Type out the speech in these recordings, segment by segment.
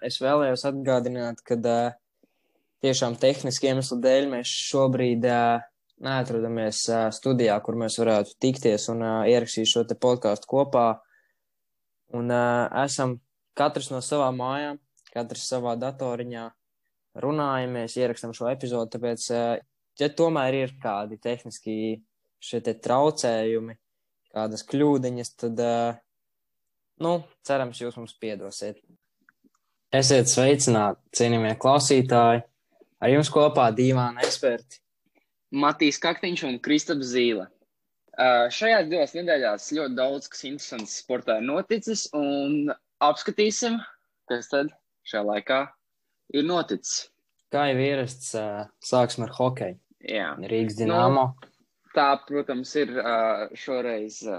Es vēlējos atgādināt, ka uh, tiešām tehniski iemeslu dēļ mēs šobrīd uh, neatrodamies uh, studijā, kur mēs varētu tikties un uh, ierakstīt šo podkāstu kopā. Un uh, esam katrs no savām mājām, katrs savā datoriņā runājamies, ierakstām šo epizodu. Tāpēc, ja tomēr ir kādi tehniski šie te traucējumi, kādas kļūdiņas, tad, nu, cerams, jūs mums piedosiet. Esiet sveicināti, cienījamie klausītāji! Ar jums kopā divāni eksperti Matīs Kaktiņš un Kristaps Zīle. Uh, šajās divās nedēļās ļoti daudz kas interesants sportā ir noticis, un apskatīsim, kas tad šajā laikā ir noticis. Kā jau ierasts, uh, sāksim ar hokeju. Jā. Rīgas dīnāmo. Nu, tā, protams, ir uh, šoreiz uh,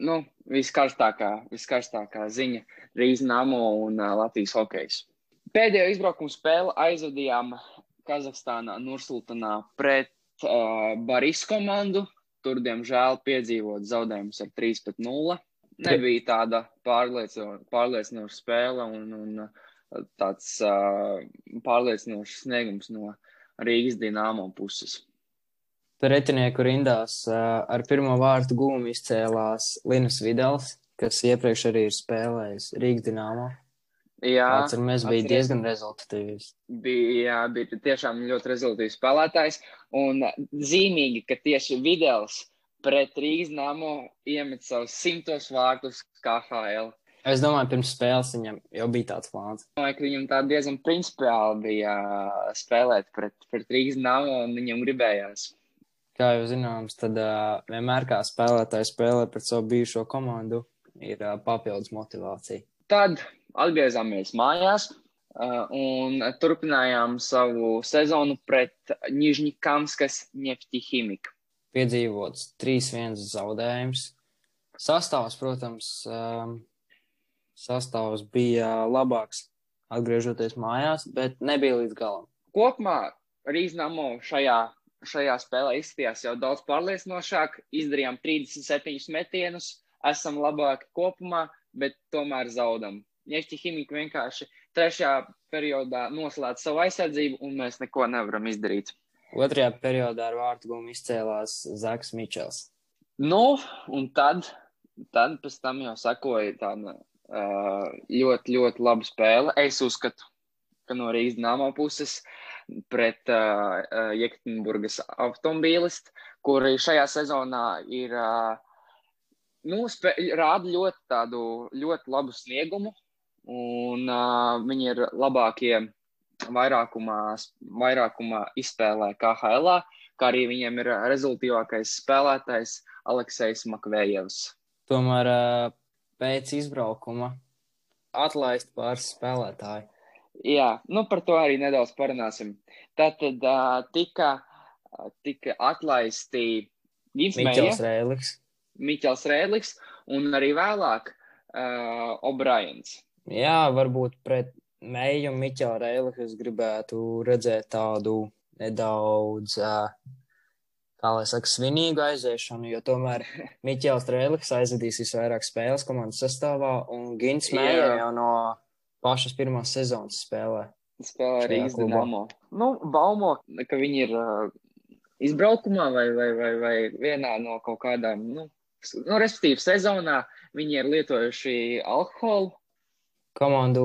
nu, viskarstākā, viskarstākā ziņa Rīgas dīnāmo un uh, Latvijas hokejs. Pēdējo izbraukumu spēli aizvadījām Kazahstānā, Nursultanā pret uh, Baris komandu. Tur, diemžēl, piedzīvot zaudējumus ar 3-0. Nebija tāda pārliecinoša spēle un, un tāds uh, pārliecinošs sniegums no Rīgas dīnāmo puses. Pretinieku rindās ar pirmo vārtu gūmu izcēlās Linus Vidals, kas iepriekš arī ir spēlējis Rīgas dīnāmo. Jā, atceramies, bija atceries, diezgan rezultatīvs. Bija, jā, bija tiešām ļoti rezultatīvs spēlētājs. Un zīmīgi, ka tieši Videls pret Rīgas namo iemet savus simtos vārtus KHL. Es domāju, pirms spēles viņam jau bija tāds plāns. Es domāju, ka viņam tā diezgan principiāli bija spēlēt pret, pret Rīgas namo un viņam gribējās. Kā jau zināms, tad uh, vienmēr kā spēlētājs spēlē pret savu bijušo komandu, ir uh, papildus motivācija. Tad atgriezāmies mājās uh, un turpinājām savu sezonu pret Nižņikamskas Neftiķimiku. Piedzīvots 3-1 zaudējums. Sastāvs, protams, um, sastāvs bija labāks atgriežoties mājās, bet nebija līdz galam. Kopumā Rīznamo šajā, šajā spēlē izskatījās jau daudz pārliecinošāk. Izdarījām 37 metienus, esam labāki kopumā, bet tomēr zaudam. Ņefti ķīmija vienkārši trešajā periodā noslēdz savu aizsardzību, un mēs neko nevaram izdarīt. Otrajā periodā ar vārtu gumu izcēlās Zaks Mičels. Nu, un tad, tad pēc tam jau sakoja tāda uh, ļoti, ļoti laba spēle. Es uzskatu, ka no Rīgas dīnāmā puses pret uh, Jekaterinburgas automobīlistu, kuri šajā sezonā ir uh, nu, spē, rāda ļoti tādu ļoti labu sniegumu un uh, viņi ir labākie vairākumā, vairākumā izspēlē KHL, kā arī viņiem ir rezultātīvākais spēlētājs Aleksis Makvējevs. Tomēr uh, pēc izbraukuma atlaist pāris spēlētāji. Jā, nu par to arī nedaudz parunāsim. Tātad uh, tika, tika atlaisti Miķels Rēliks. Miķels Rēliks un arī vēlāk uh, O'Briens. Jā, varbūt pret Meiju un Miķelu Reiliku es gribētu redzēt tādu nedaudz, kā lai saka, svinīgu aiziešanu, jo tomēr Miķels Reiliks aizvedīs visvairāk spēles komandas sastāvā, un Gins Meija jau no pašas pirmās sezonas spēlē. Spēlē Rīgas Dinamo. Nu, baumo, ka viņi ir uh, izbraukumā vai, vai, vai, vai vienā no kaut kādām, nu, nu respektīvi sezonā viņi ir lietojuši alkoholu Komandu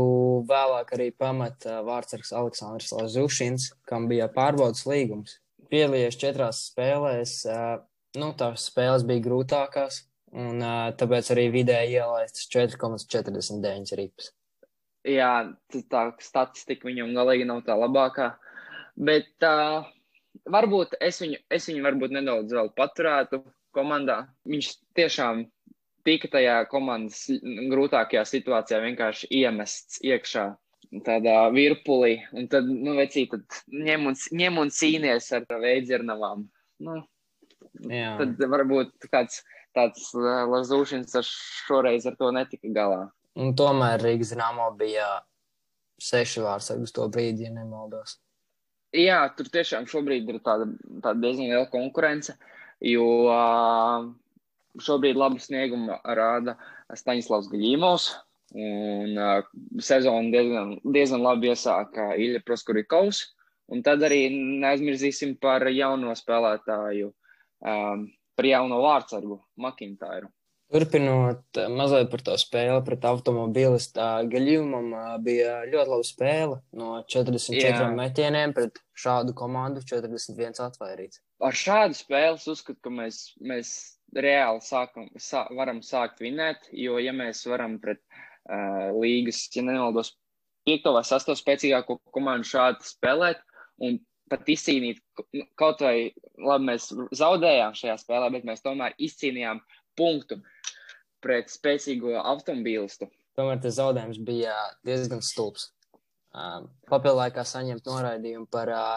vēlāk arī pameta vārdsargs Aleksandrs Lazušins, kam bija pārbaudas līgums. Piedalījies četrās spēlēs, nu, tās spēles bija grūtākās, un tāpēc arī vidēji ielaistas 4,49 rips. Jā, tā statistika viņam galīgi nav tā labākā, bet uh, varbūt es viņu, es viņu varbūt nedaudz vēl paturētu komandā. Viņš tiešām tika tajā komandas grūtākajā situācijā vienkārši iemests iekšā tādā virpulī, un tad, nu, vecī, tad ņem un, ņem un cīnies ar veidzirnavām. Nu, Jā. tad varbūt kāds tāds lazūšins ar šoreiz ar to netika galā. Un tomēr Rīgas zināmo bija seši uz to brīdi, ja nemaldos. Jā, tur tiešām šobrīd ir tāda, tāda diezgan liela konkurence, jo uh, šobrīd labu sniegumu rāda Staņslavs Gaļīmovs, Un uh, sezonu diezgan, diezgan labi iesāka Ilja Proskurikovs. Un tad arī neaizmirsīsim par jauno spēlētāju, um, par jauno vārdsargu Makintāru. Turpinot mazliet par to spēli pret automobilistu, Gaļījumam bija ļoti laba spēle no 44 Jā. metieniem pret šādu komandu 41 atvairīts. Ar šādu spēli es uzskatu, ka mēs, mēs reāli sākam, sā, varam sākt vinēt, jo ja mēs varam pret uh, līgas, ja nemaldos, piekto vai sasto spēcīgāko komandu šādi spēlēt un pat izcīnīt, nu, kaut vai labi, mēs zaudējām šajā spēlē, bet mēs tomēr izcīnījām punktu pret spēcīgo automobīlistu. Tomēr tas zaudējums bija diezgan stulbs. Uh, Papildu laikā saņemt noraidījumu par uh,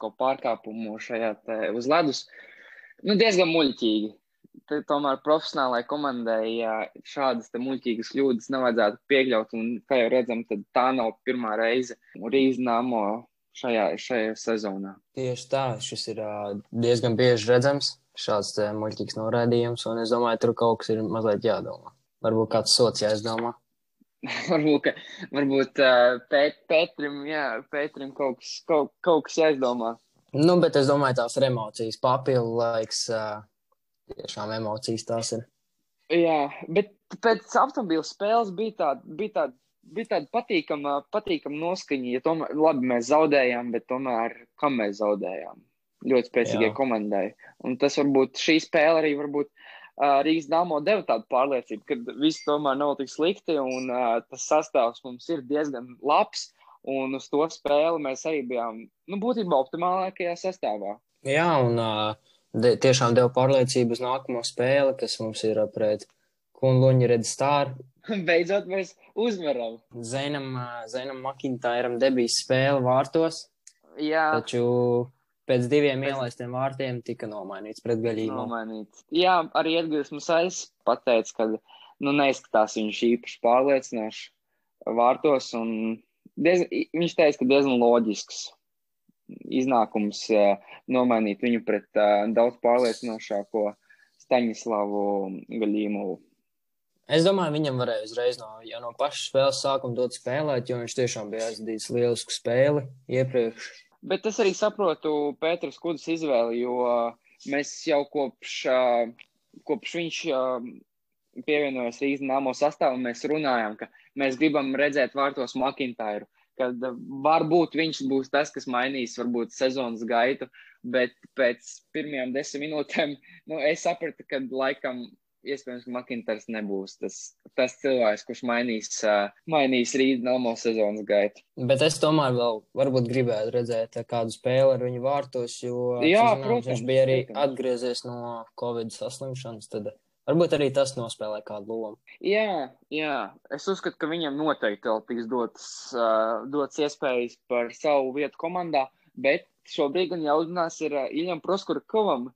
kaut pārkāpumu šajā uz ledus. Nu, diezgan muļķīgi tomēr profesionālajai komandai ja šādas muļķīgas kļūdas nevajadzētu pieļaut. Un, kā jau redzam, tā nav pirmā reize Rīgas nāmo šajā, šajā sezonā. Tieši tā, šis ir diezgan bieži redzams, šāds muļķīgs noraidījums, un es domāju, tur kaut kas ir mazliet jādomā. Varbūt kāds sots jāizdomā. varbūt, varbūt uh, pēt, Pētrim, jā, Pētrim kaut kas, kaut, kaut kas jāizdomā. Nu, bet es domāju, tās ir emocijas, papildu laiks. Uh, tiešām emocijas tās ir. Jā, bet pēc automobīļa spēles bija tāda, bija tāda, bija tāda patīkama, patīkama noskaņa. Ja tomēr, labi, mēs zaudējām, bet tomēr kam mēs zaudējām? Ļoti spēcīgai Jā. komandai. Un tas varbūt šī spēle arī varbūt uh, Rīgas dāmo deva tādu pārliecību, ka viss tomēr nav tik slikti un uh, tas sastāvs mums ir diezgan labs. Un uz to spēli mēs arī bijām, nu, būtībā optimālākajā sastāvā. Jā, un uh, de, tiešām deva pārliecību uz nākamo spēli, kas mums ir pret Kunluņa Red Star. Beidzot mēs uzvaram. Zenam, Zenam Makintāram debija spēle vārtos. Jā. Taču pēc diviem pēc... ielaistiem vārtiem tika nomainīts pret gaļību. Nomainīts. Jā, arī Edgars Musais pateica, ka nu, neizskatās viņš īpaši pārliecinoši vārtos. Diez, viņš teica, ka diezgan loģisks iznākums nomainīt viņu pret daudz pārliecinošāko Staņislavu Gaļīmovu. Es domāju, viņam varēja uzreiz no, no paša spēles sākuma dot spēlēt, jo viņš tiešām bija aizdījis lielisku spēli iepriekš. Bet es arī saprotu Pēters Kudas izvēli, jo mēs jau kopš, kopš viņš pievienojas Rīgas nāmo sastāvam, mēs runājām, ka mēs gribam redzēt vārtos Makintāru kad varbūt viņš būs tas, kas mainīs varbūt sezonas gaitu, bet pēc pirmajām desmit minūtēm nu, es sapratu, ka laikam iespējams Makintars nebūs tas, tas cilvēks, kurš mainīs, uh, mainīs rīta namo sezonas gaitu. Bet es tomēr vēl varbūt gribētu redzēt kādu spēli ar viņu vārtos, jo Jā, zinām, protams, viņš bija arī protams. atgriezies no Covid saslimšanas. Tad Varbūt arī tas nospēlē kādu lomu. Jā, jā, es uzskatu, ka viņam noteikti vēl tiks dotas, uh, dotas iespējas par savu vietu komandā, bet šobrīd gan jāuzmanās ir uh, Iljam Proskurkovam,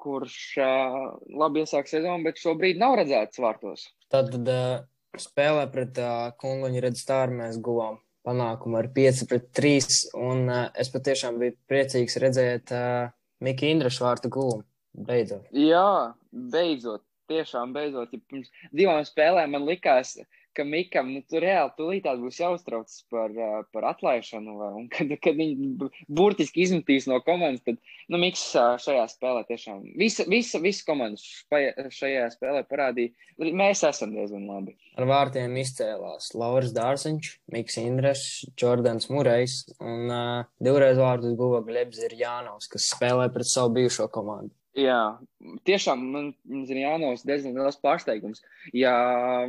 kurš uh, labi iesāk sezonu, bet šobrīd nav redzēts vārtos. Tad uh, spēlē pret uh, Kunguņu Redstāru mēs guvām panākumu ar 5 pret 3, un uh, es patiešām biju priecīgs redzēt uh, Mika Indrašu vārtu gūmu. Beidzot. Jā, beidzot tiešām beidzot, ja pirms divām spēlēm man likās, ka Mikam, nu, tur reāli tūlītās būs jāuztrauc par, par atlaišanu, un kad, kad viņi burtiski izmetīs no komandas, tad, nu, Miks šajā spēlē tiešām, visa, visa, visa komanda šajā spēlē parādīja, mēs esam diezgan labi. Ar vārtiem izcēlās Lauris Dārziņš, Miks Indres, Jordans Murejs, un uh, divreiz vārdus guva Glebs ir Jānovs, kas spēlē pret savu bijušo komandu. Jā, tiešām man, Jānis diezgan liels pārsteigums. Ja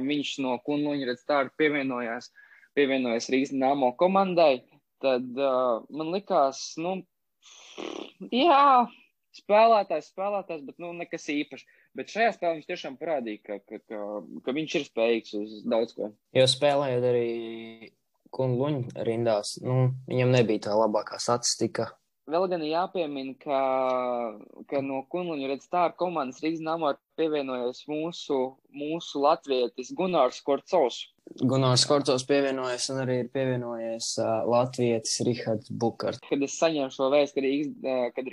viņš no Kunluņa redz tādu pievienojās, pievienojās Rīgas Nāmo komandai, tad uh, man likās, nu, jā, spēlētājs, spēlētājs, bet nu, nekas īpašs. Bet šajā spēlē viņš tiešām parādīja, ka, ka, ka, ka viņš ir spējīgs uz daudz ko. Jo spēlējot arī Kunluņa rindās, nu, viņam nebija tā labākā statistika Vēl gan jāpiemina, ka, ka no Kunluņa redz tā komandas Rīgas namā pievienojas mūsu, mūsu latvietis Gunārs Korcovs. Gunārs Korcovs pievienojas un arī ir pievienojies uh, latvietis Rihards Bukars. Kad es saņēmu šo vēstu, kad, uh, kad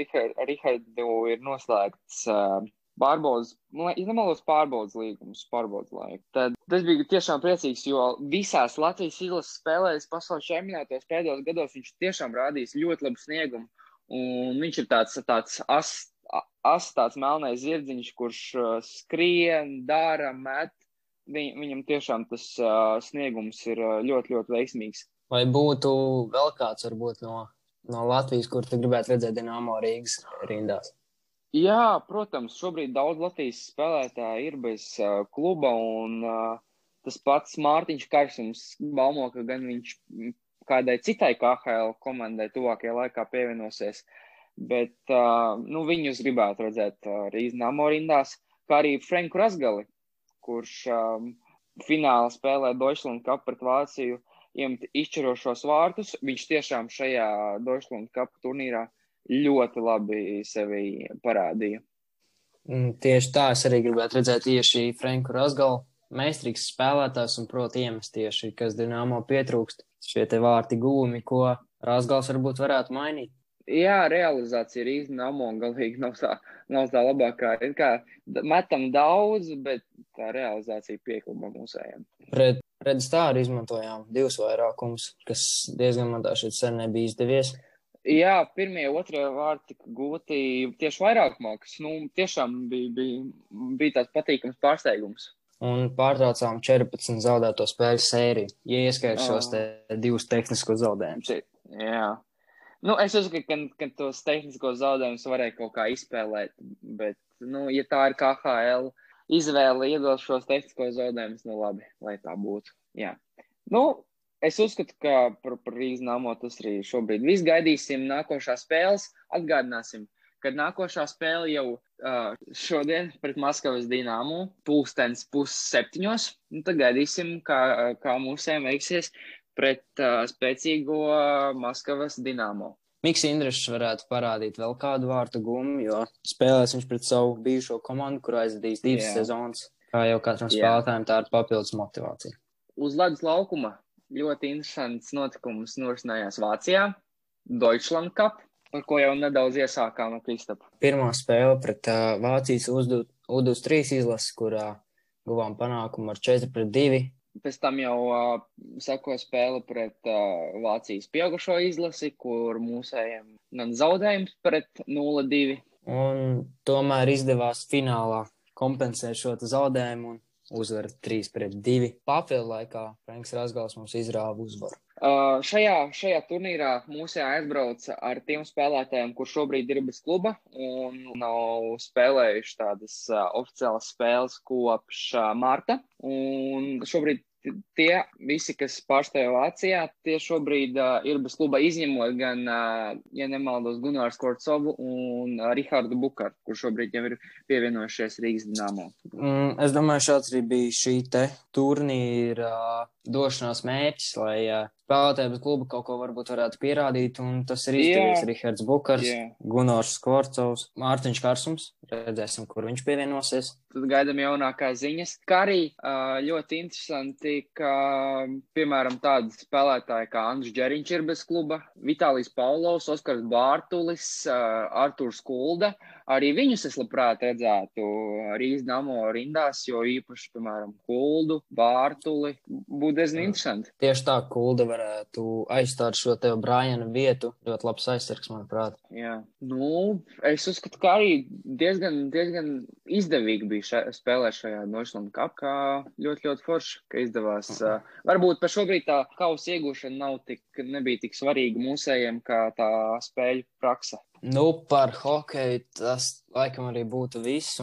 Rihardu ir noslēgts uh, pārbaudas, nemaldos pārbaudas līgumus, pārbaudas laiku. Tad tas bija tiešām priecīgs, jo visās Latvijas izlases spēlēs pasaules čempionātos pēdējos gados viņš tiešām rādījis ļoti labu sniegumu. Un viņš ir tāds, tāds as, as tāds melnais zirdziņš, kurš uh, skrien, dara, met. Viņ, viņam tiešām tas uh, sniegums ir uh, ļoti, ļoti veiksmīgs. Vai būtu vēl kāds varbūt no, no Latvijas, kur tu gribētu redzēt Dienāmo Rīgas rindās? Jā, protams, šobrīd daudz Latvijas spēlētāji ir bez uh, kluba, un uh, tas pats Mārtiņš Karsums baumo, ka gan viņš kādai citai KHL komandai tuvākajā laikā pievienosies, bet uh, nu, viņus gribētu redzēt uh, Rīznāmo rindās, kā arī Franku Rasgali, kurš um, finālā spēlē Deutschland Cup pret Vāciju, iemet izšķirošos vārtus. Viņš tiešām šajā Deutschland Cup turnīrā ļoti labi sevi parādīja. Tieši tā es arī gribētu redzēt tieši Franku Rasgalu. Meistarīgs spēlētājs un proti iemest tieši, kas Dienāmo pietrūkst. Šie te vārti gūmi, ko Rasgals varbūt varētu mainīt. Jā, realizācija ir īstenībā namo galīgi nav tā, nav tā labākā. Ir kā metam daudz, bet tā realizācija piekluba mūsējiem. Pret tā arī izmantojām divus vairākumus, kas diezgan man tā šeit sen nebija izdevies. Jā, pirmie, otrie vārti tika gūti tieši vairākumā, kas nu, tiešām bija, bija, bija tāds patīkams pārsteigums. Un pārtraucām 14 zaudēto spēļu sēriju, ja ieskaitām šos te divus tehniskos zaudējumus. Jā. Nu, es uzskatu, ka, ka tos tehniskos zaudējumus varēja kaut kā izspēlēt, bet, nu, ja tā ir KHL izvēle iedot šos tehniskos zaudējumus, nu labi, lai tā būtu. Jā. Nu, Es uzskatu, ka par, par Rīgas namo tas arī šobrīd viss gaidīsim nākošās spēles. Atgādināsim, ka nākošā spēle jau uh, šodien pret Maskavas dīnāmu pulkstens pusseptiņos. Nu, tad gaidīsim, kā, kā mūsiem veiksies pret uh, spēcīgo Maskavas dīnāmu. Miks Indrišs varētu parādīt vēl kādu vārtu gumiju, jo spēlēs viņš pret savu bijušo komandu, kur aizvadīs divas yeah. sezonas. Kā jau katram spēlētājam, tā ir papildus motivācija. Uz ledus laukuma ļoti interesants notikums norisinājās Vācijā, Deutschland Cup, par ko jau nedaudz iesākām ar Kristapa. Pirmā spēle pret uh, Vācijas U23 izlases, kurā guvām panākumu ar 4 pret 2. Pēc tam jau uh, seko spēle pret uh, Vācijas pieaugušo izlasi, kur mūsējiem gan zaudējums pret 0-2. Un tomēr izdevās finālā kompensēt šo zaudējumu un uzvara 3 pret 2. Papildu laikā Franks Rasgals mums izrāva uzvaru. Uh, šajā, šajā turnīrā mūsu aizbrauca ar tiem spēlētājiem, kur šobrīd ir bez kluba un nav spēlējuši tādas uh, oficiālas spēles kopš uh, marta. Un šobrīd tie visi, kas pārstāv Vācijā, tie šobrīd uh, ir bez kluba izņemot gan, uh, ja nemaldos, Gunārs Korcovu un uh, Rihardu Bukaru, kurš šobrīd jau ir pievienojušies Rīgas Dināmo. Mm, es domāju, šāds arī bija šī te turnīra uh, došanās mērķis, lai uh, spēlētāji bez kluba kaut ko varbūt varētu pierādīt, un tas ir izdevies. Rihards Bukars, yeah. Gunārs Korcovs, Mārtiņš Karsums. Redzēsim, kur viņš pievienosies. Tad gaidām jaunākās ziņas. Kā arī ļoti interesanti, ka, piemēram, tādi spēlētāji kā Andris Džeriņš ir bez kluba, Vitālijs Paulovs, Oskars Bārtulis, Artūrs Kulda. Arī viņus es labprāt redzētu Rīgas namo rindās, jo īpaši, piemēram, Kuldu, Bārtuli būtu diezgan interesanti. Tieši tā, Kulda varētu aizstāt šo tev Brājana vietu. Ļoti labs aizsargs, manuprāt. Jā, nu, es uzskatu, ka arī diezgan diezgan, izdevīgi bija ša, spēlēt šajā Cup, kā ļoti, ļoti forši, ka izdevās. Uh, varbūt par šobrīd tā kausa iegūšana nav tik, nebija tik svarīga mūsējiem, kā tā spēļu praksa. Nu, par hokeju tas laikam arī būtu viss.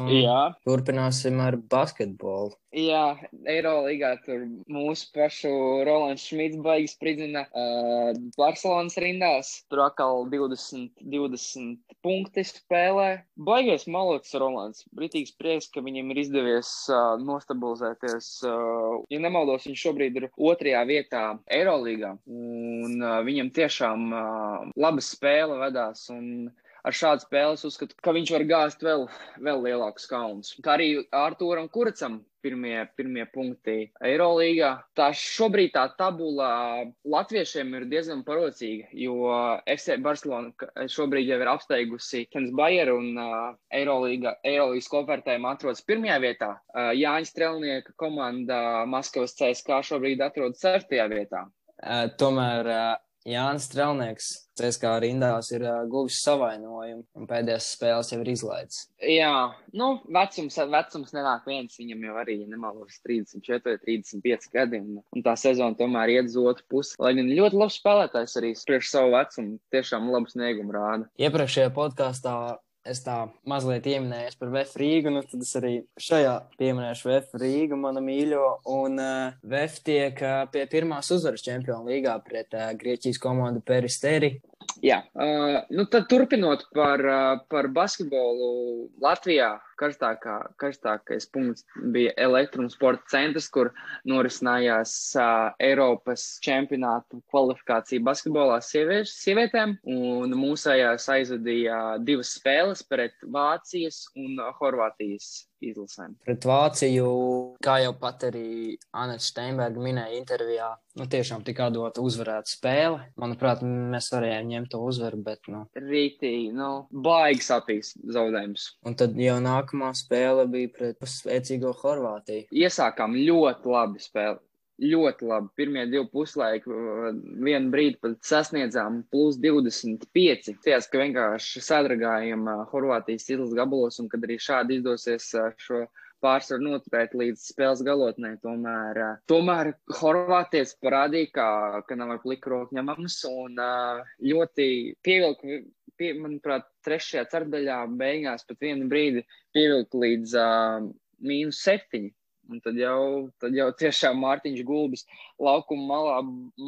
Turpināsim ar basketbolu. Jā, Eirolandā tur mūsu pašu Rolands Šmits baigs spridzina uh, Barcelonas rindās. Tur atkal 20, 20 punkti spēlē. Baigais malots Rolands. Britīgs prieks, ka viņam ir izdevies uh, nostabilizēties. Uh, ja nemaldos, viņš šobrīd ir otrajā vietā Eirolandā. Un uh, viņam tiešām uh, laba spēle vedās. Un ar šādu spēli es uzskatu, ka viņš var gāzt vēl, vēl lielākus kalnus. Kā arī Artūram Kurcam pirmie, pirmie punkti Eirolīgā. Tā šobrīd tā tabula latviešiem ir diezgan parocīga, jo FC Barcelona šobrīd jau ir apsteigusi Kens Bayeru un Eirolīgas kopvērtējumā atrodas pirmajā vietā. Jāņa Strelnieka komanda Maskavas CSK šobrīd atrodas ceturtajā vietā. Tomēr Jānis Strelnieks CSK rindās ir uh, guvis savainojumu un pēdējās spēles jau ir izlaidis. Jā, nu, vecums, vecums nenāk viens, viņam jau arī, nemaldos, 34, 35 gadi, un, un tā sezona tomēr iet uz otru pusi. Lai gan ļoti labs spēlētājs arī priekš savu vecumu, tiešām labu sniegumu rāda. Iepriekšējā podkāstā es tā mazliet pieminēju par VF Rīgu, nu tad es arī šajā pieminēšu VF Rīgu, manu mīļo. Un uh, VF tiek uh, pie pirmās uzvaras Čempionu līgā pret uh, Grieķijas komandu Peristeri. Jā, uh, nu tad turpinot par, uh, par basketbolu Latvijā, karstākā, karstākais punkts bija elektrosporta centrs, kur norisinājās uh, Eiropas čempionātu kvalifikācija basketbolā sieviešu, sievietēm, un mūsējās aizvadīja divas spēles pret Vācijas un Horvātijas izlasēm. Pret Vāciju, kā jau pat arī Anna Steinberga minēja intervijā, nu tiešām tika dota uzvarēta spēle. Manuprāt, mēs varējām ņemt to uzvaru, bet, nu. Rītī, nu, baigi sapīs zaudējums. Un tad jau nākamā spēle bija pret spēcīgo Horvātiju. Iesākām ļoti labi spēli. Ļoti labi. Pirmie divi puslaiki, vienu brīdi pat sasniedzām plus 25. Ties, ka vienkārši sadragājam Horvātijas izlases gabalos, un kad arī šādi izdosies šo pārsvaru noturēt līdz spēles galotnē. Tomēr, tomēr Horvātijas parādīja, ka, ka nav ar pliku roku ņemams un ļoti pievilka, pie, manuprāt, trešajā ceturdaļā beigās pat vienu brīdi pievilka līdz uh, mīnus septiņi. Un tad jau, tad jau tiešām Mārtiņš Gulbis laukuma malā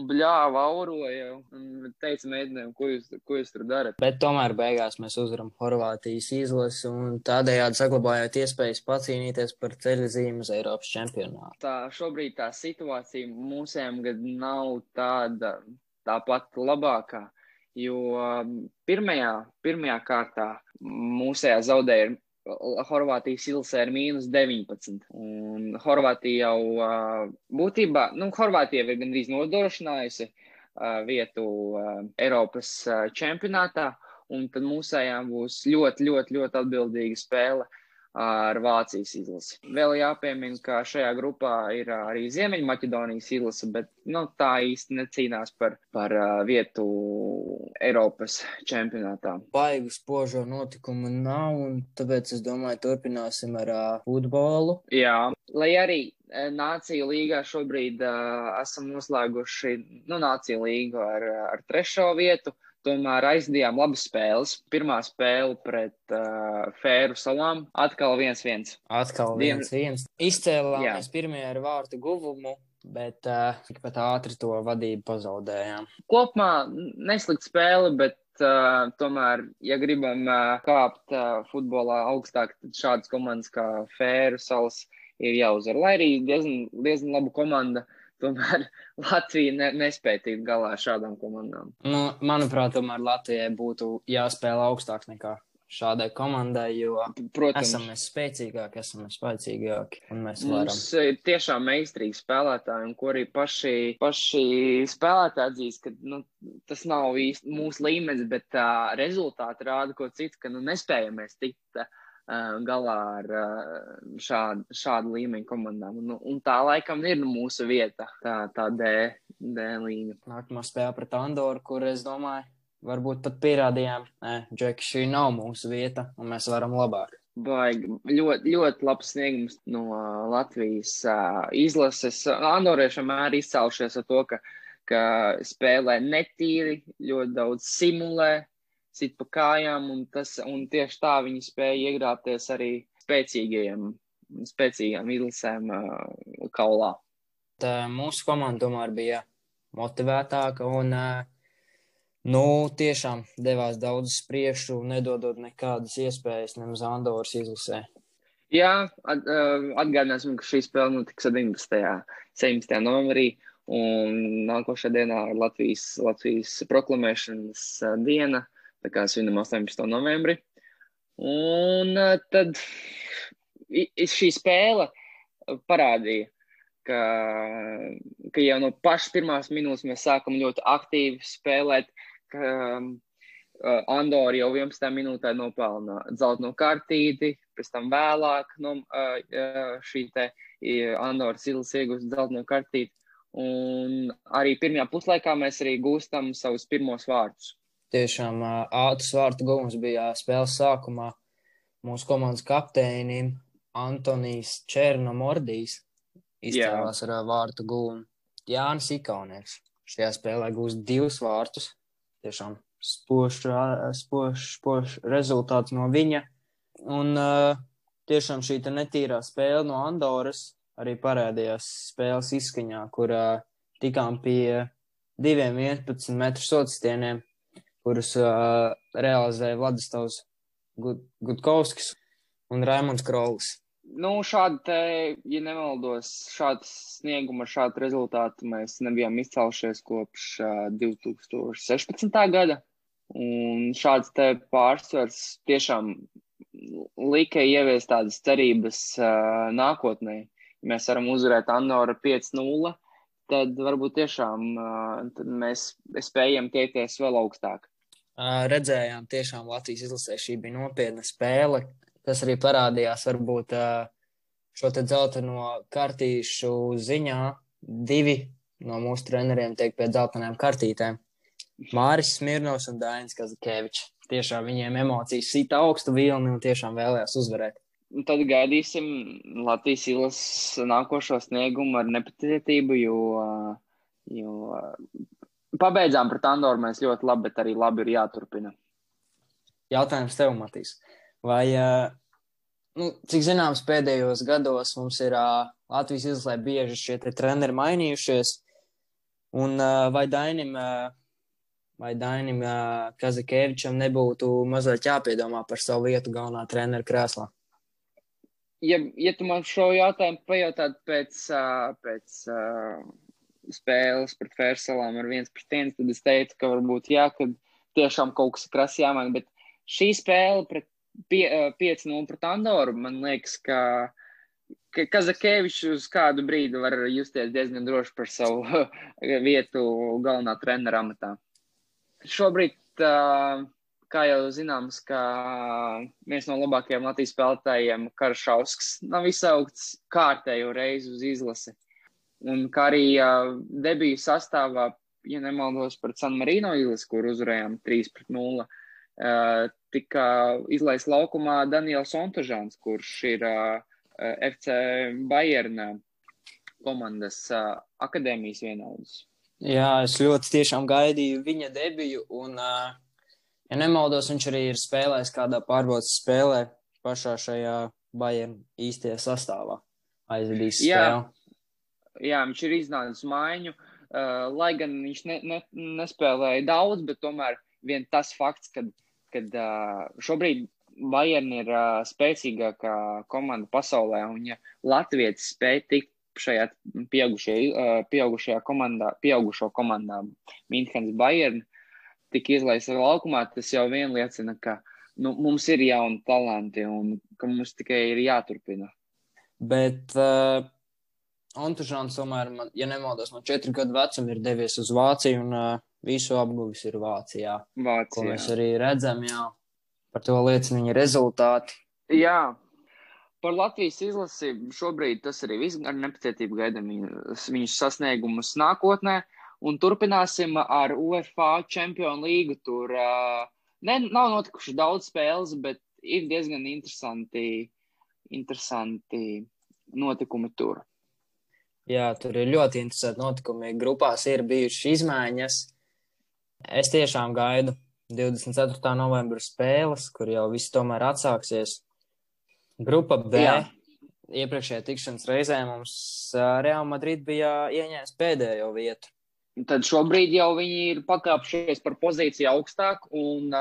bļāva, auroja un teica mēģinājumu, ko jūs, ko jūs tur darat. Bet tomēr beigās mēs uzvaram Horvātijas izlasi un tādējādi saglabājot iespējas pacīnīties par ceļzīmu uz Eiropas čempionātu. Tā šobrīd tā situācija mūsējām gad nav tāda tāpat labākā, jo pirmajā, pirmajā kārtā mūsējā zaudēja Horvātijas ilsē ir mīnus 19. Un Horvātija jau būtībā, nu, Horvātija ir gandrīz nodrošinājusi vietu Eiropas čempionātā, un tad mūsējām būs ļoti, ļoti, ļoti atbildīga spēle ar Vācijas izlasi. Vēl jāpiemina, ka šajā grupā ir arī Ziemeļmaķedonijas izlase, bet nu, tā īsti necīnās par, par vietu Eiropas čempionātā. Baigu spožo notikumu nav, un tāpēc es domāju, turpināsim ar uh, futbolu. Jā, lai arī Nāciju līgā šobrīd uh, esam noslēguši nu, Nāciju līgu ar, ar trešo vietu. Tomēr aizdījām labas spēles. Pirmā spēle pret uh, Fēru salām - atkal 1-1. Atkal 1-1. Izcēlāmies pirmie ar vārtu guvumu, bet uh, tikpat ātri to vadību pazaudējām. Kopumā neslikta spēle, bet uh, tomēr, ja gribam uh, kāpt uh, futbolā augstāk, tad šādas komandas kā Fēru salas ir jāuzvar. Lai arī diezgan, diezgan laba komanda. Tomēr Latvija ne, nespēja tikt galā ar šādām komandām. Nu, manuprāt, tomēr Latvijai būtu jāspēlē augstāks nekā šādai komandai, jo Protams, esam mēs spēcīgāki, esam mēs spēcīgāki un mēs varam. Mums ir tiešām meistarīgi spēlētāji, un ko arī paši, paši spēlētāji atzīst, ka nu, tas nav īsti mūsu līmenis, bet uh, rezultāti rāda ko citu, ka nu, nespējam mēs tikt uh, galā ar šādu, šādu līmeņu komandām. Un, un tā laikam ir nu, mūsu vieta, tā, tā D, D līnija. Nākamā spēle pret Andoru, kur es domāju, varbūt pat pierādījām, ka šī nav mūsu vieta, un mēs varam labāk. Baigi, ļoti, ļoti labs sniegums no Latvijas uh, izlases. Andorieši vienmēr izcēlušies ar to, ka, ka spēlē netīri, ļoti daudz simulē, sit pa kājām, un, tas, un tieši tā viņi spēja iegrābties arī spēcīgajiem, spēcīgām izlasēm uh, kaulā. Tā mūsu komanda tomēr bija motivētāka un, uh, nu, tiešām devās daudz uz priekšu, nedodot nekādas iespējas nemaz Andoras izlasē. Jā, at, uh, atgādināsim, ka šī spēle notiks 17. 17. novembrī, un nākošajā dienā ir Latvijas, Latvijas proklamēšanas diena. Tā kā svinam 18. novembri. Un tad šī spēle parādīja, ka, ka jau no pašas pirmās minūtes mēs sākam ļoti aktīvi spēlēt, ka uh, Andorra jau 11. minūtē nopelna zelta kartīti, pēc tam vēlāk no, šī te Andorra Silas iegūst zelta kartīti. Un arī pirmajā puslaikā mēs arī gūstam savus pirmos vārdus. Tiešām ātrs vārtu gūms bija spēles sākumā mūsu komandas kapteinim Antonijs Černomordijs izcēlās ar vārtu gūmu. Jānis Ikaunieks šajā spēlē gūs divus vārtus. Tiešām spožs, spožs, spožs rezultāts no viņa. Un uh, tiešām šī netīrā spēle no Andoras arī parādījās spēles izskaņā, kur uh, tikām pie diviem 11 metru socistieniem, kurus uh, realizēja Vladislavs Gutkovskis un Raimons Krolis. Nu, šādi, te, ja nemaldos, šāds snieguma, šādu rezultātu mēs nebijām izcēlušies kopš uh, 2016. gada. Un šāds pārsvars tiešām lika ieviest tādas cerības uh, nākotnē. Ja mēs varam uzvarēt Andoru 5-0, tad varbūt tiešām uh, tad mēs spējam tiekties vēl augstāk. Redzējām, tiešām Latvijas izlasē šī bija nopietna spēle, tas arī parādījās varbūt šo te dzelteno kartīšu ziņā. Divi no mūsu treneriem tiek pie dzeltenām kartītēm. Māris Smirnovs un Dainis Kazakēvičs. Tiešām viņiem emocijas sita augstu vilni un tiešām vēlējās uzvarēt. Tad gaidīsim Latvijas ilas nākošo sniegumu ar nepacietību, jo, jo pabeidzām pret Andoru mēs ļoti labi, bet arī labi ir jāturpina. Jautājums tev, Matīs. Vai, nu, cik zināms, pēdējos gados mums ir Latvijas izlasē bieži šie treneri mainījušies, un vai Dainim, vai Dainim Kazakēvičam nebūtu mazliet jāpiedomā par savu vietu galvenā trenera krēslā? Ja, ja tu man šo jautājumu pajautāt pēc, pēc spēles pret Fērsalām ar viens pret viens, tad es teicu, ka varbūt jā, ka tiešām kaut kas krasi jāmaina, bet šī spēle pret pie, 5-0 pret Andoru, man liekas, ka, ka Kazakēvičs uz kādu brīdi var justies diezgan droši par savu vietu galvenā trenera amatā. Šobrīd, kā jau zināms, ka viens no labākajiem Latvijas spēlētājiem, Karšausks, nav izsaukts kārtējo reizi uz izlasi. Un kā arī debiju sastāvā, ja nemaldos, pret San Marino izlasi, kur uzvarējām 3 pret 0 tika izlaists laukumā Daniels Ontažāns, kurš ir FC Bayerna komandas akadēmijas vienaudas. Jā, es ļoti tiešām gaidīju viņa debiju, un, ja nemaldos, viņš arī ir spēlējis kādā pārbaudas spēlē pašā šajā Bayern īstajā sastāvā. Aizvedīs spēli. Jā, viņš ir iznācis maiņu, uh, lai gan viņš ne, ne, nespēlēja daudz, bet tomēr vien tas fakts, ka uh, šobrīd Bayern ir uh, spēcīgākā komanda pasaulē, un ja Latvijas spēj tikt šajā pieaugušajā, pieaugušajā komandā, pieaugušo komandā Minhenes Bayern, tik izlaists laukumā, tas jau vien liecina, ka nu, mums ir jauni talanti un ka mums tikai ir jāturpina. Bet uh, Antužāns tomēr, man, ja nemaldos, no četru gadu vecuma ir devies uz Vāciju un uh, visu apguvis ir Vācijā. Vācijā. Ko mēs arī redzam, jā. Par to liecina viņa rezultāti. Jā. Par Latvijas izlasi šobrīd tas arī viss ar nepacietību gaidām viņas sasniegumus nākotnē. Un turpināsim ar UEFA Champions League. Tur uh, ne, nav notikuši daudz spēles, bet ir diezgan interesanti, interesanti notikumi tur. Jā, tur ir ļoti interesanti notikumi. Grupās ir bijušas izmaiņas. Es tiešām gaidu 24. novembra spēles, kur jau viss tomēr atsāksies. Grupa B. Jā. Iepriekšējā tikšanās reizē mums Real Madrid bija ieņēmis pēdējo vietu. Tad šobrīd jau viņi ir pakāpšies par pozīciju augstāk, un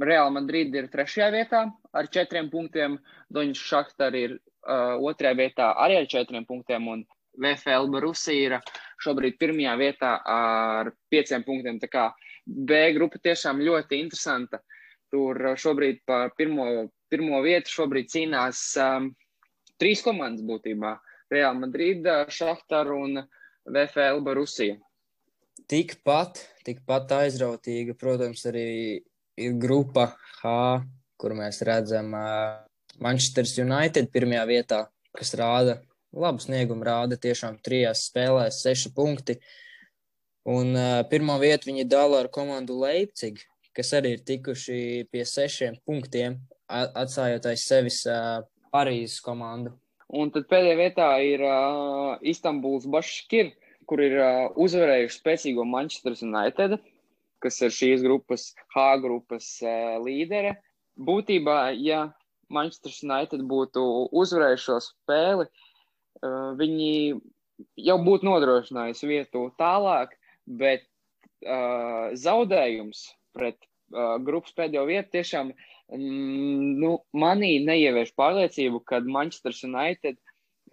Real Madrid ir trešajā vietā ar četriem punktiem. Doņš Šahtar ir uh, otrajā vietā arī ar četriem punktiem, un VFL Barusija ir šobrīd pirmajā vietā ar pieciem punktiem. Tā kā B grupa tiešām ļoti interesanta. Tur šobrīd par pirmo, pirmo vietu šobrīd cīnās um, trīs komandas būtībā - Real Madrid, Šahtar un VFL Barusija. Tikpat, tikpat aizrautīga, protams, arī ir grupa H, kur mēs redzam uh, Manchester United pirmajā vietā, kas rāda labu sniegumu, rāda tiešām trijās spēlēs seši punkti. Un uh, pirmo vietu viņi dala ar komandu Leipzig, kas arī ir tikuši pie sešiem punktiem, atstājot aiz sevis uh, Parīzes komandu. Un tad pēdējā vietā ir uh, Istanbuls Baškir, kur ir uh, uzvarējuši spēcīgo Manchester United, kas ir šīs grupas, H grupas uh, līdere. Būtībā, ja Manchester United būtu uzvarējuši šo spēli, uh, viņi jau būtu nodrošinājusi vietu tālāk, bet uh, zaudējums pret uh, grupas pēdējo vietu tiešām mm, nu, manī neievieš pārliecību, ka Manchester United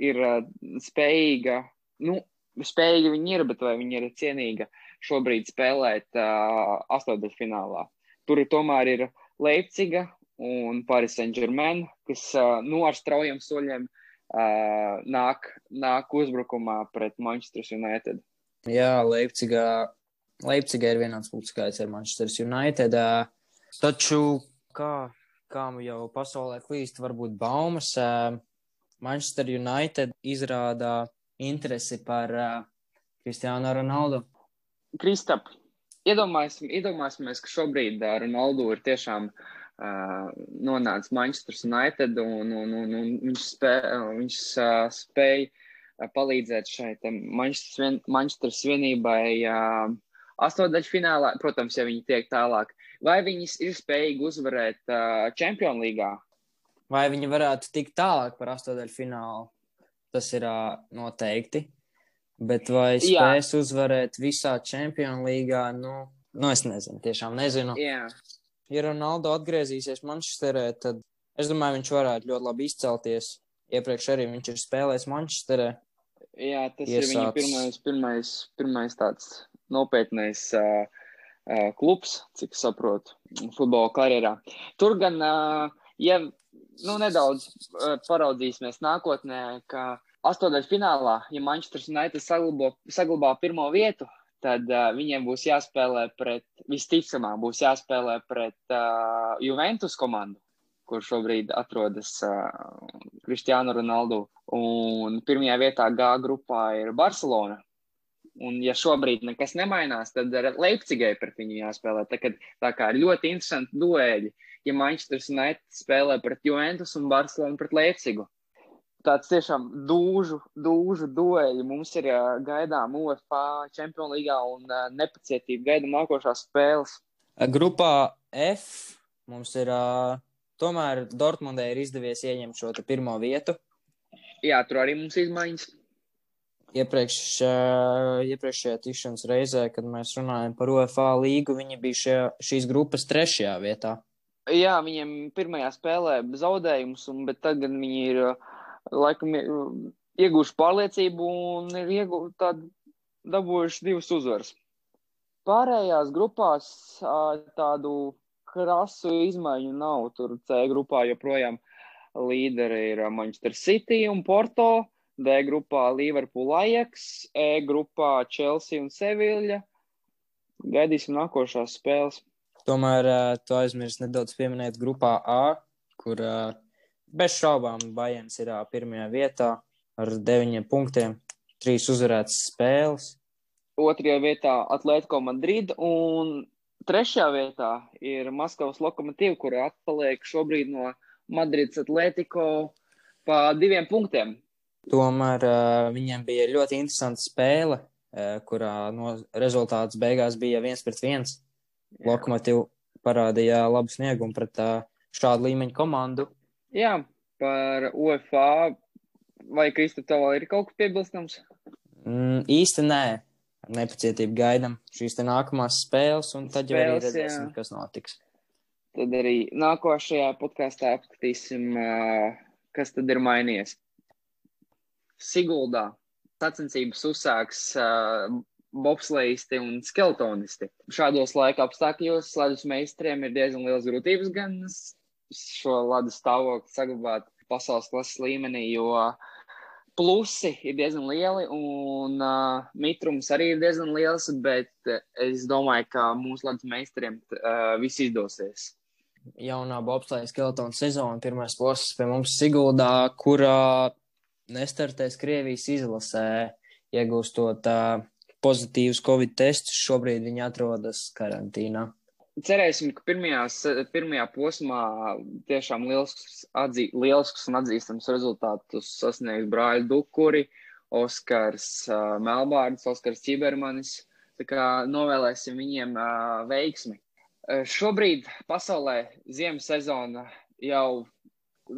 ir uh, spējīga, nu, spējīga viņi ir, bet vai viņi ir cienīga šobrīd spēlēt uh, astotdaļfinālā. Tur ir tomēr ir Leipciga un Paris Saint-Germain, kas uh, nu, ar straujiem soļiem uh, nāk, nāk uzbrukumā pret Manchester United. Jā, Leipzigā, Leipzigā ir vienāds punkts skaits ar Manchester United. Uh, taču, kā, kā jau pasaulē klīst, varbūt baumas, uh, Manchester United izrādā interesi par uh, Cristiano Ronaldu. Kristap, iedomāsim, iedomāsimies, ka šobrīd uh, Ronaldu ir tiešām uh, uh, nonāca Manchester United un, un, un, un viņš, spē, viņš uh, spēja palīdzēt šai Manchester, Manchester Svienībai uh, astotdaļfinālā, protams, ja viņi tiek tālāk. Vai viņi ir spējīgi uzvarēt uh, Champions League? Vai viņi varētu tikt tālāk par astotdaļfinālu? Tas ir uh, noteikti. Bet vai spēs Jā. uzvarēt visā Champions League? Nu, nu, es nezinu, tiešām nezinu. Jā ja Ronaldo atgriezīsies Manchesterē, tad es domāju, viņš varētu ļoti labi izcelties. Iepriekš arī viņš ir spēlējis Manchesterē. Jā, tas Iesāc... ir viņa pirmais, pirmais, pirmais tāds nopietnais uh, uh, klubs, cik saprotu, futbola karjerā. Tur gan, uh, ja nu, nedaudz uh, paraudzīsimies nākotnē, ka astotdaļu finālā, ja Manchester United saglabā, saglabā pirmo vietu, tad uh, viņiem būs jāspēlē pret, visticamāk, būs jāspēlē pret uh, Juventus komandu, kur šobrīd atrodas uh, Cristiano Ronaldo. Un pirmajā vietā G grupā ir Barcelona. Un, ja šobrīd nekas nemainās, tad Leipzigai pret viņu jāspēlē. Tā, kad, tā kā ir ļoti interesanti duēļi, ja Manchester United spēlē pret Juventus un Barcelonu pret Leipzigu tāds tiešām dūžu, dūžu dueļi. Mums ir uh, gaidām UFA Champions League un uh, nepacietība gaidām nākošās spēles. Grupā F mums ir uh, tomēr Dortmundē ir izdevies ieņemt šo pirmo vietu. Jā, tur arī mums izmaiņas. Iepriekš, uh, iepriekšējā tikšanās reizē, kad mēs runājam par UFA līgu, viņi bija šajā, šīs grupas trešajā vietā. Jā, viņiem pirmajā spēlē zaudējums, un, bet tagad viņi ir uh, laikam ieguvuši pārliecību un ir ieguvuši tādu dabūjuši divas uzvaras. Pārējās grupās tādu krasu izmaiņu nav. Tur C grupā joprojām līderi ir Manchester City un Porto, D grupā Liverpool Ajax, E grupā Chelsea un Sevilla. Gaidīsim nākošās spēles. Tomēr tu aizmirsti nedaudz pieminēt grupā A, kur uh, Bez šaubām, Bajens ir pirmajā vietā ar deviņiem punktiem, trīs uzvarētas spēles. Otrajā vietā Atletico Madrid un trešajā vietā ir Maskavas lokomotīva, kur atpaliek šobrīd no Madrids Atletico pa diviem punktiem. Tomēr uh, viņiem bija ļoti interesanta spēle, uh, kurā no rezultāts beigās bija viens pret viens. Lokomotīva parādīja labu sniegumu pret uh, šādu līmeņu komandu. Jā, par UFA. Vai Krista, tev ir kaut kas piebilstams? Mm, īsti nē. Nepacietību gaidām šīs nākamās spēles, un tad spēles, jau arī redzēsim, jā. kas notiks. Tad arī nākošajā podkāstā apskatīsim, kas tad ir mainījies. Siguldā sacensības uzsāks uh, bobslēgisti un skeletonisti. Šādos laika apstākļos ledus meistariem ir diezgan liels grūtības gan šo ledus stāvokli saglabāt pasaules klases līmenī, jo plusi ir diezgan lieli un uh, mitrums arī ir diezgan liels, bet es domāju, ka mūsu ledus meistariem uh, viss izdosies. Jaunā bobslēga skeletona sezona, pirmais posms pie mums Siguldā, kurā nestartēs Krievijas izlasē, iegūstot uh, pozitīvus Covid testus. Šobrīd viņi atrodas karantīnā. Cerēsim, ka pirmajās, pirmajā posmā tiešām lielisks, atzī, lielisks un atzīstams rezultātus sasniegs Brāļa Dukuri, Oskars uh, Melbārds, Oskars Čibermanis. Tā kā novēlēsim viņiem uh, veiksmi. Uh, šobrīd pasaulē ziemas sezona jau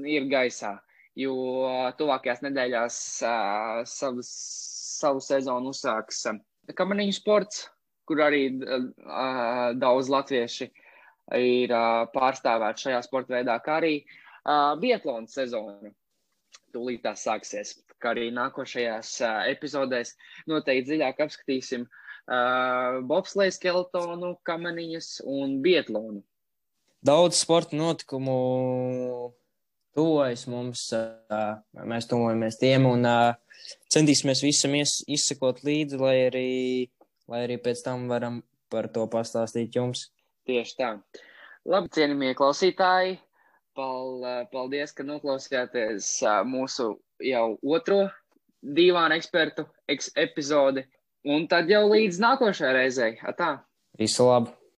ir gaisā, jo tuvākajās nedēļās uh, savas, savu sezonu uzsāks uh, kamaniņu sports, kur arī uh, daudz latvieši ir uh, pārstāvēti šajā sporta veidā, kā arī uh, Bietlāna sezona. Tūlīt tā sāksies, kā arī nākošajās uh, epizodēs noteikti dziļāk apskatīsim uh, bobsleja skeletonu, kamaniņas un Bietlānu. Daudz sporta notikumu tuvojas mums, uh, mēs tuvojamies tiem un uh, centīsimies visam izsekot līdzi, lai arī, lai arī pēc tam varam par to pastāstīt jums. Tieši tā. Labi, cienījamie klausītāji, pal, paldies, ka noklausījāties mūsu jau otro divānu ekspertu eks epizodi. Un tad jau līdz nākošajai reizei. Atā! Visu labu!